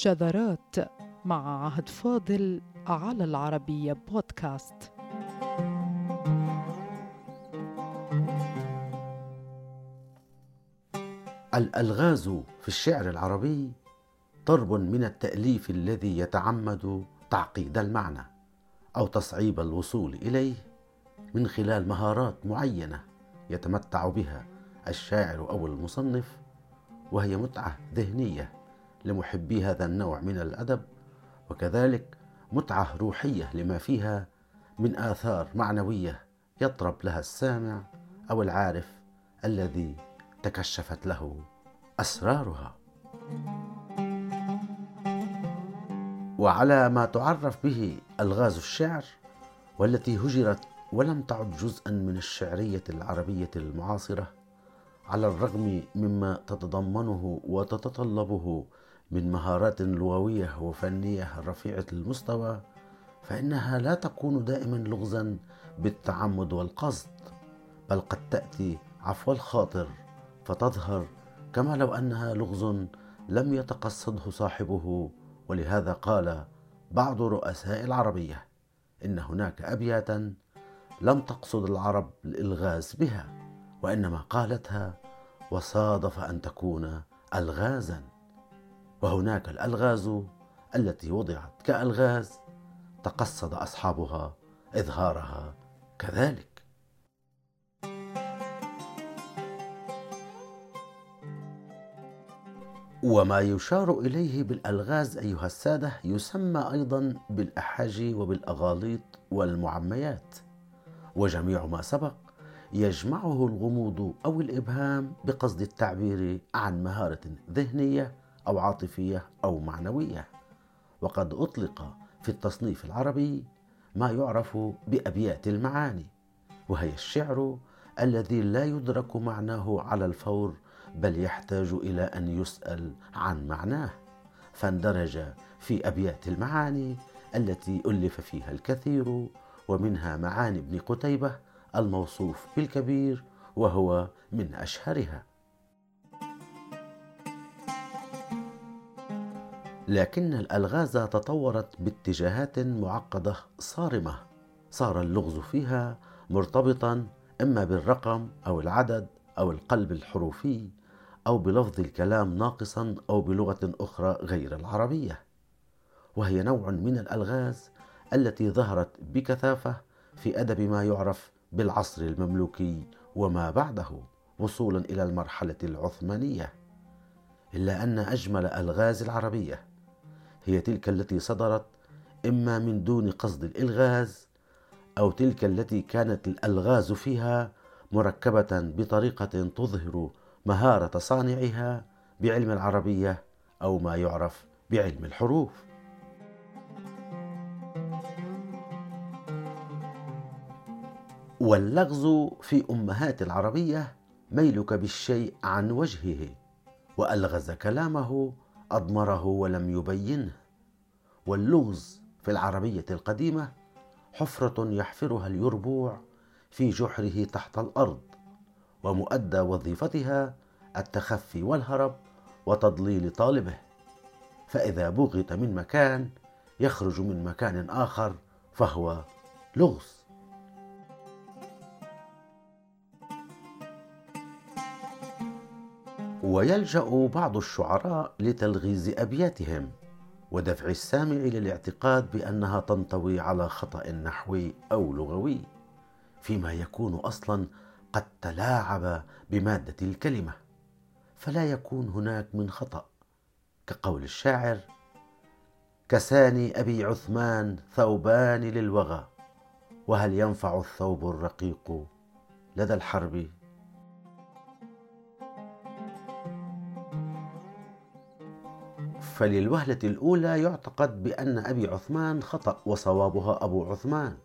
شذرات مع عهد فاضل على العربية بودكاست. الألغاز في الشعر العربي ضرب من التأليف الذي يتعمد تعقيد المعنى أو تصعيب الوصول إليه من خلال مهارات معينة يتمتع بها الشاعر أو المصنف وهي متعة ذهنية لمحبي هذا النوع من الأدب وكذلك متعة روحية لما فيها من آثار معنوية يطرب لها السامع أو العارف الذي تكشفت له أسرارها. وعلى ما تعرف به ألغاز الشعر والتي هجرت ولم تعد جزءا من الشعرية العربية المعاصرة على الرغم مما تتضمنه وتتطلبه من مهارات لغوية وفنية رفيعة المستوى فإنها لا تكون دائما لغزا بالتعمد والقصد بل قد تأتي عفو الخاطر فتظهر كما لو أنها لغز لم يتقصده صاحبه. ولهذا قال بعض رؤساء العربية إن هناك ابياتا لم تقصد العرب الإلغاز بها وإنما قالتها وصادف أن تكون الغازا. وهناك الألغاز التي وضعت كألغاز تقصد أصحابها إظهارها كذلك. وما يشار إليه بالألغاز أيها السادة يسمى أيضا بالاحاجي وبالأغاليط والمعميات. وجميع ما سبق يجمعه الغموض أو الإبهام بقصد التعبير عن مهارة ذهنية أو عاطفية أو معنوية. وقد أطلق في التصنيف العربي ما يعرف بأبيات المعاني وهي الشعر الذي لا يدرك معناه على الفور بل يحتاج إلى أن يسأل عن معناه. فاندرج في أبيات المعاني التي ألف فيها الكثير ومنها معاني ابن قتيبة الموصوف بالكبير وهو من أشهرها. لكن الألغاز تطورت باتجاهات معقدة صارمة. صار اللغز فيها مرتبطا إما بالرقم أو العدد أو القلب الحروفي أو بلفظ الكلام ناقصا أو بلغة أخرى غير العربية. وهي نوع من الألغاز التي ظهرت بكثافة في أدب ما يعرف بالعصر المملوكي وما بعده وصولا إلى المرحلة العثمانية. إلا أن أجمل ألغاز العربية هي تلك التي صدرت إما من دون قصد الإلغاز أو تلك التي كانت الألغاز فيها مركبة بطريقة تظهر مهارة صانعها بعلم العربية أو ما يعرف بعلم الحروف. واللغز في أمهات العربية ميلك بالشيء عن وجهه وألغز كلامه أضمره ولم يبينه. واللغز في العربية القديمة حفرة يحفرها اليربوع في جحره تحت الأرض ومؤدى وظيفتها التخفي والهرب وتضليل طالبه. فإذا بغت من مكان يخرج من مكان آخر فهو لغز. ويلجأ بعض الشعراء لتلغيز أبياتهم ودفع السامع للاعتقاد بأنها تنطوي على خطأ نحوي أو لغوي فيما يكون أصلا قد تلاعب بمادة الكلمة فلا يكون هناك من خطأ كقول الشاعر كساني أبي عثمان ثوبان للوغى وهل ينفع الثوب الرقيق لدى الحرب فللوهلة الأولى يعتقد بأن أبي عثمان خطأ وصوابها أبو عثمان.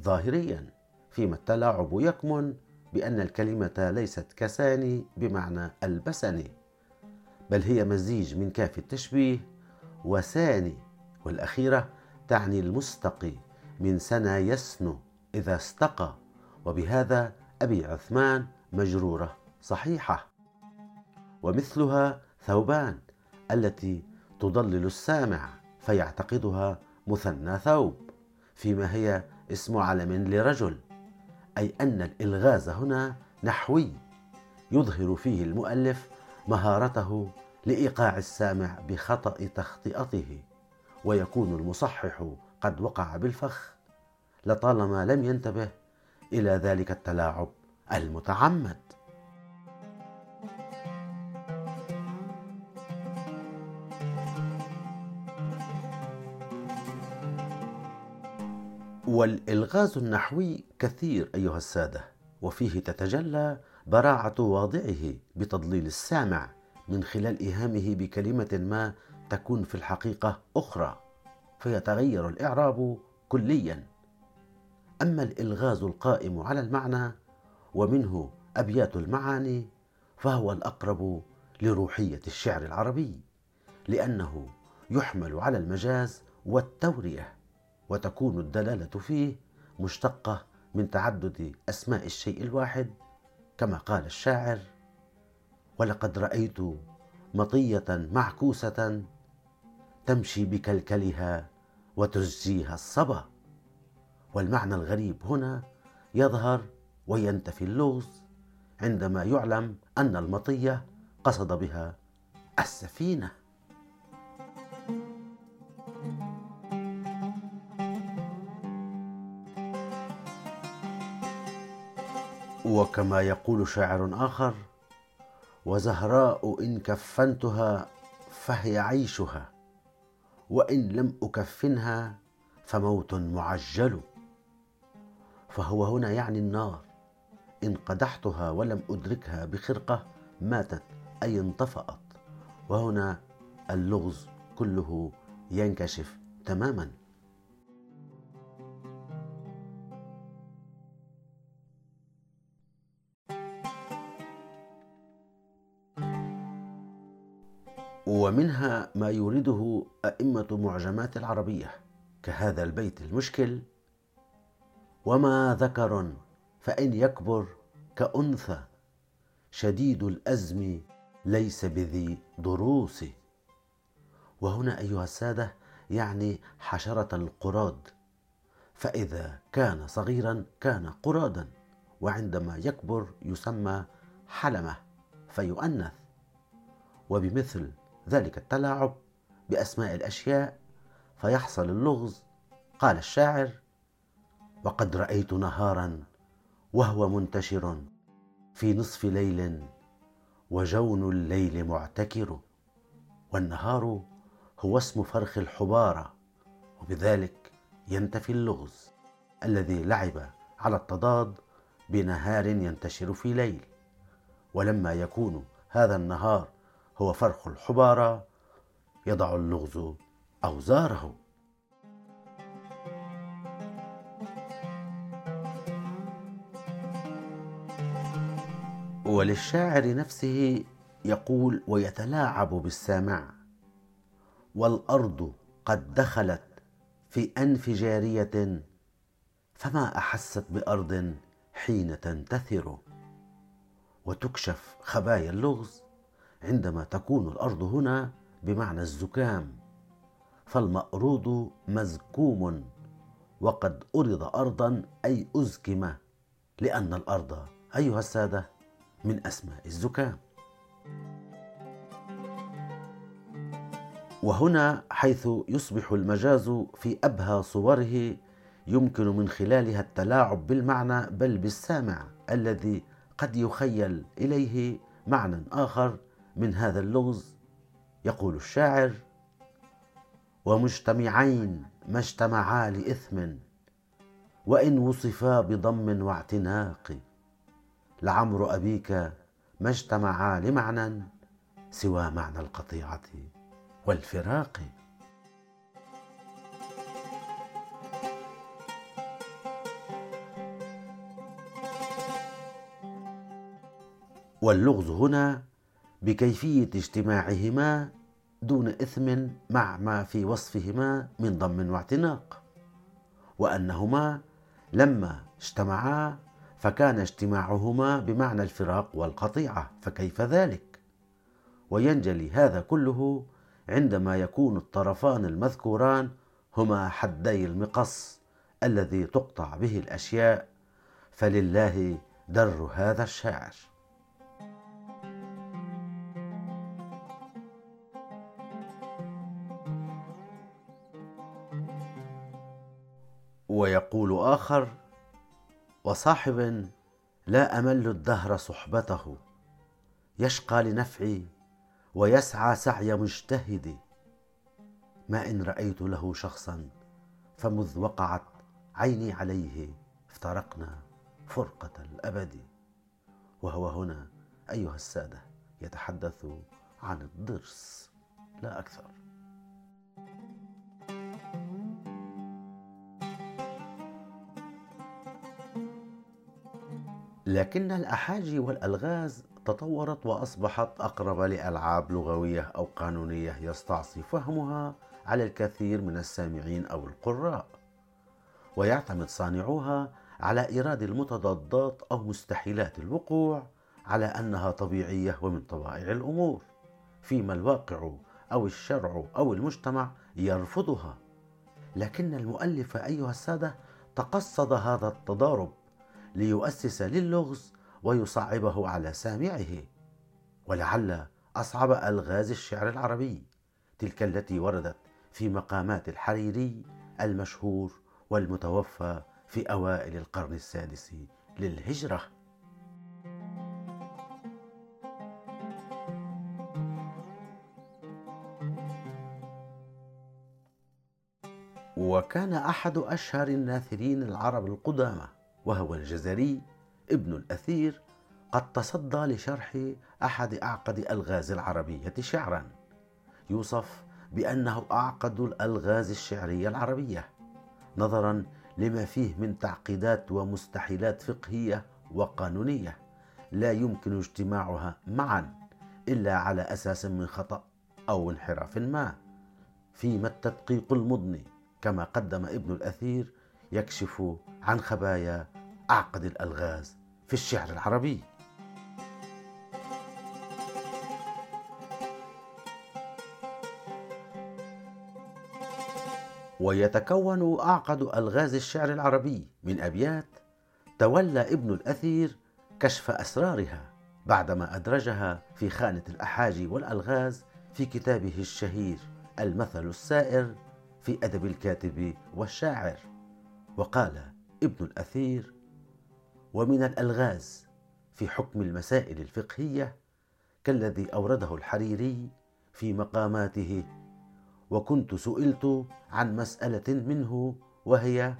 ظاهريا فيما التلاعب يكمن بأن الكلمة ليست كساني بمعنى البسني بل هي مزيج من كاف التشبيه وساني والأخيرة تعني المستقي من سنى يسنو إذا استقى وبهذا أبي عثمان مجرورة صحيحة. ومثلها ثوبان التي تضلل السامع فيعتقدها مثنى ثوب فيما هي اسم علم لرجل أي أن الإلغاز هنا نحوي يظهر فيه المؤلف مهارته لإيقاع السامع بخطأ تخطئته ويكون المصحح قد وقع بالفخ لطالما لم ينتبه إلى ذلك التلاعب المتعمد. والإلغاز النحوي كثير أيها السادة وفيه تتجلى براعة واضعه بتضليل السامع من خلال إيهامه بكلمة ما تكون في الحقيقة أخرى فيتغير الإعراب كليا. أما الإلغاز القائم على المعنى ومنه أبيات المعاني فهو الأقرب لروحية الشعر العربي لأنه يحمل على المجاز والتورية. وتكون الدلالة فيه مشتقة من تعدد أسماء الشيء الواحد كما قال الشاعر ولقد رأيت مطية معكوسة تمشي بكلكلها وتزجيها الصبا والمعنى الغريب هنا يظهر وينتفي اللغز عندما يعلم أن المطية قصد بها السفينة. وكما يقول شاعر آخر وزهراء إن كفنتها فهي عيشها وإن لم أكفنها فموت معجل. فهو هنا يعني النار إن قدحتها ولم أدركها بخرقة ماتت أي انطفأت. وهنا اللغز كله ينكشف تماما. ومنها ما يورده أئمة معجمات العربية كهذا البيت المشكل وما ذكر فإن يكبر كأنثى شديد الأزم ليس بذي ضروس وهنا أيها السادة يعني حشرة القراد فإذا كان صغيرا كان قرادا وعندما يكبر يسمى حلمة فيؤنث. وبمثل ذلك التلاعب بأسماء الأشياء فيحصل اللغز. قال الشاعر وقد رأيت نهارا وهو منتشر في نصف ليل وجون الليل معتكر والنهار هو اسم فرخ الحبارة وبذلك ينتفي اللغز الذي لعب على التضاد بنهار ينتشر في ليل. ولما يكون هذا النهار هو فرخ الحبارة يضع اللغز أوزاره. وللشاعر نفسه يقول ويتلاعب بالسامع والأرض قد دخلت في أنف جارية فما أحست بأرض حين تنتثر. وتكشف خبايا اللغز عندما تكون الأرض هنا بمعنى الزكام. فالمأروض مزكوم وقد أرض أرضا أي أزكم لأن الأرض أيها السادة من أسماء الزكام. وهنا حيث يصبح المجاز في أبهى صوره يمكن من خلالها التلاعب بالمعنى بل بالسامع الذي قد يخيل إليه معنى آخر من هذا اللغز يقول الشاعر ومجتمعين ما اجتمعا لإثم وإن وصفا بضم واعتناق. لعمر أبيك ما اجتمعا لمعنى سوى معنى القطيعة والفراق. واللغز هنا بكيفية اجتماعهما دون إثم مع ما في وصفهما من ضم واعتناق وأنهما لما اجتمعا فكان اجتماعهما بمعنى الفراق والقطيعة فكيف ذلك؟ وينجلي هذا كله عندما يكون الطرفان المذكوران هما حدي المقص الذي تقطع به الأشياء فلله در هذا الشاعر ويقول آخر وصاحب لا أمل الدهر صحبته يشقى لنفعي ويسعى سعي مجتهد. ما إن رأيت له شخصا فمذ وقعت عيني عليه افترقنا فرقة الأبد. وهو هنا أيها السادة يتحدث عن الضرس. لا أكثر. لكن الأحاجي والألغاز تطورت وأصبحت أقرب لألعاب لغوية أو قانونية يستعصي فهمها على الكثير من السامعين أو القراء. ويعتمد صانعوها على إيراد المتضادات أو مستحيلات الوقوع على أنها طبيعية ومن طبائع الأمور فيما الواقع أو الشرع أو المجتمع يرفضها. لكن المؤلف أيها السادة تقصد هذا التضارب ليؤسس للغز ويصعبه على سامعه. ولعل أصعب ألغاز الشعر العربي تلك التي وردت في مقامات الحريري المشهور والمتوفى في أوائل القرن السادس للهجرة. وكان أحد أشهر الناثرين العرب القدامى وهو الجزري ابن الأثير قد تصدى لشرح أحد أعقد ألغاز العربية شعرا. يوصف بأنه أعقد الألغاز الشعرية العربية نظرا لما فيه من تعقيدات ومستحيلات فقهية وقانونية لا يمكن اجتماعها معا إلا على أساس من خطأ أو انحراف ما فيما التدقيق المضني كما قدم ابن الأثير يكشف عن خبايا أعقد الألغاز في الشعر العربي. ويتكون أعقد ألغاز الشعر العربي من أبيات تولى ابن الأثير كشف أسرارها بعدما أدرجها في خانة الأحاجي والألغاز في كتابه الشهير المثل السائر في أدب الكاتب والشاعر. وقال ابن الأثير ومن الألغاز في حكم المسائل الفقهية كالذي أورده الحريري في مقاماته وكنت سئلت عن مسألة منه وهي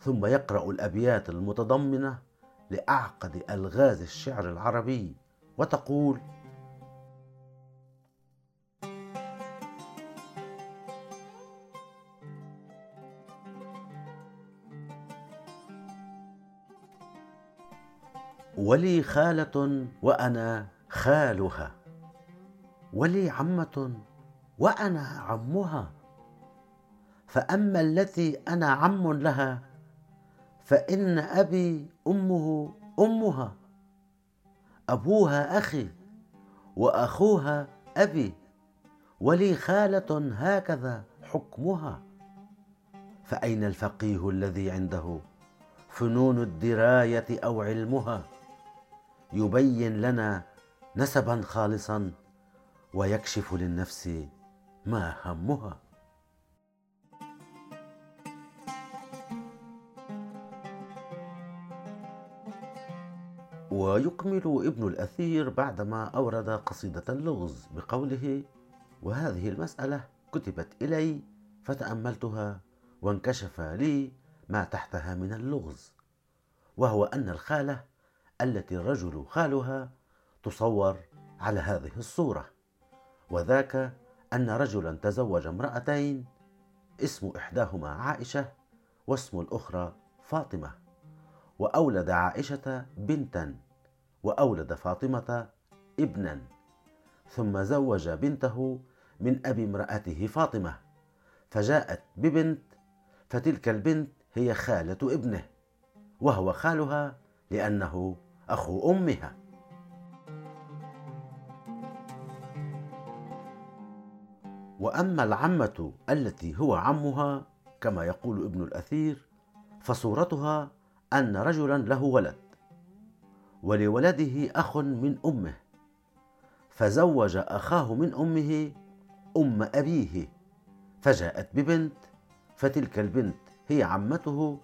ثم يقرأ الأبيات المتضمنة لأعقد ألغاز الشعر العربي وتقول ولي خالة وأنا خالها. ولي عمة وأنا عمها. فأما التي أنا عم لها فإن أبي أمه أمها. أبوها أخي وأخوها أبي. ولي خالة هكذا حكمها. فأين الفقيه الذي عنده فنون الدراية أو علمها؟ يبين لنا نسبا خالصا ويكشف للنفس ما همها. ويكمل ابن الأثير بعدما أورد قصيدة اللغز بقوله وهذه المسألة كتبت إلي فتأملتها وانكشف لي ما تحتها من اللغز وهو أن الخالة التي الرجل خالها تصور على هذه الصورة وذاك أن رجلا تزوج امرأتين اسم إحداهما عائشة واسم الأخرى فاطمة وأولد عائشة بنتا وأولد فاطمة ابنا ثم زوج بنته من أبي امرأته فاطمة فجاءت ببنت فتلك البنت هي خالة ابنه وهو خالها لأنه أخو أمها. وأما العمة التي هو عمها كما يقول ابن الأثير فصورتها أن رجلا له ولد ولولده أخ من أمه فزوج أخاه من أمه أم أبيه فجاءت ببنت فتلك البنت هي عمته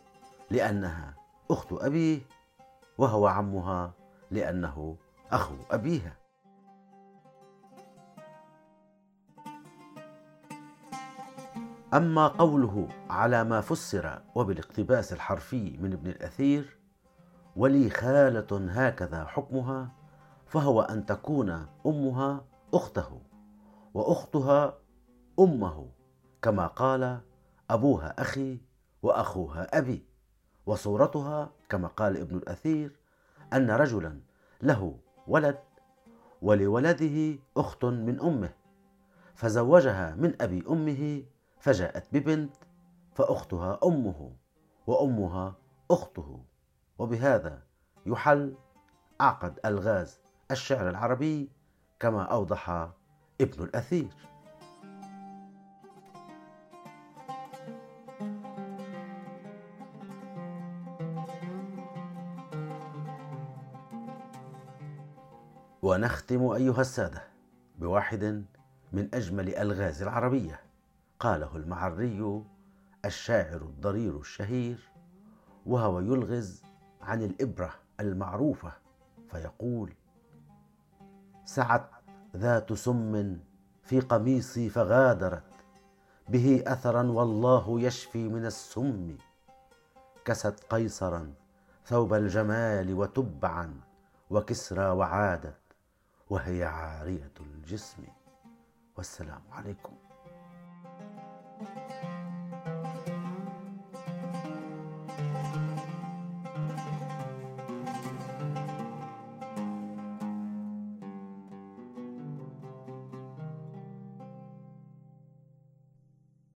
لأنها أخت أبيه. وهو عمها لأنه أخو أبيها. أما قوله على ما فسر وبالاقتباس الحرفي من ابن الأثير ولي خالة هكذا حكمها فهو أن تكون أمها أخته وأختها أمه كما قال أبوها أخي وأخوها أبي وصورتها كما قال ابن الأثير أن رجلا له ولد ولولده أخت من أمه فزوجها من أبي أمه فجاءت ببنت فأختها أمه وأمها أخته. وبهذا يحل عقد الغاز الشعر العربي كما أوضح ابن الأثير. ونختم أيها السادة بواحد من أجمل ألغاز العربية قاله المعري الشاعر الضرير الشهير وهو يلغز عن الإبرة المعروفة فيقول سعت ذات سم في قميصي فغادرت به أثرا والله يشفي من السم كست قيصرا ثوب الجمال وتبعا وكسرى وعادت وهي عارية الجسم والسلام عليكم Thank you.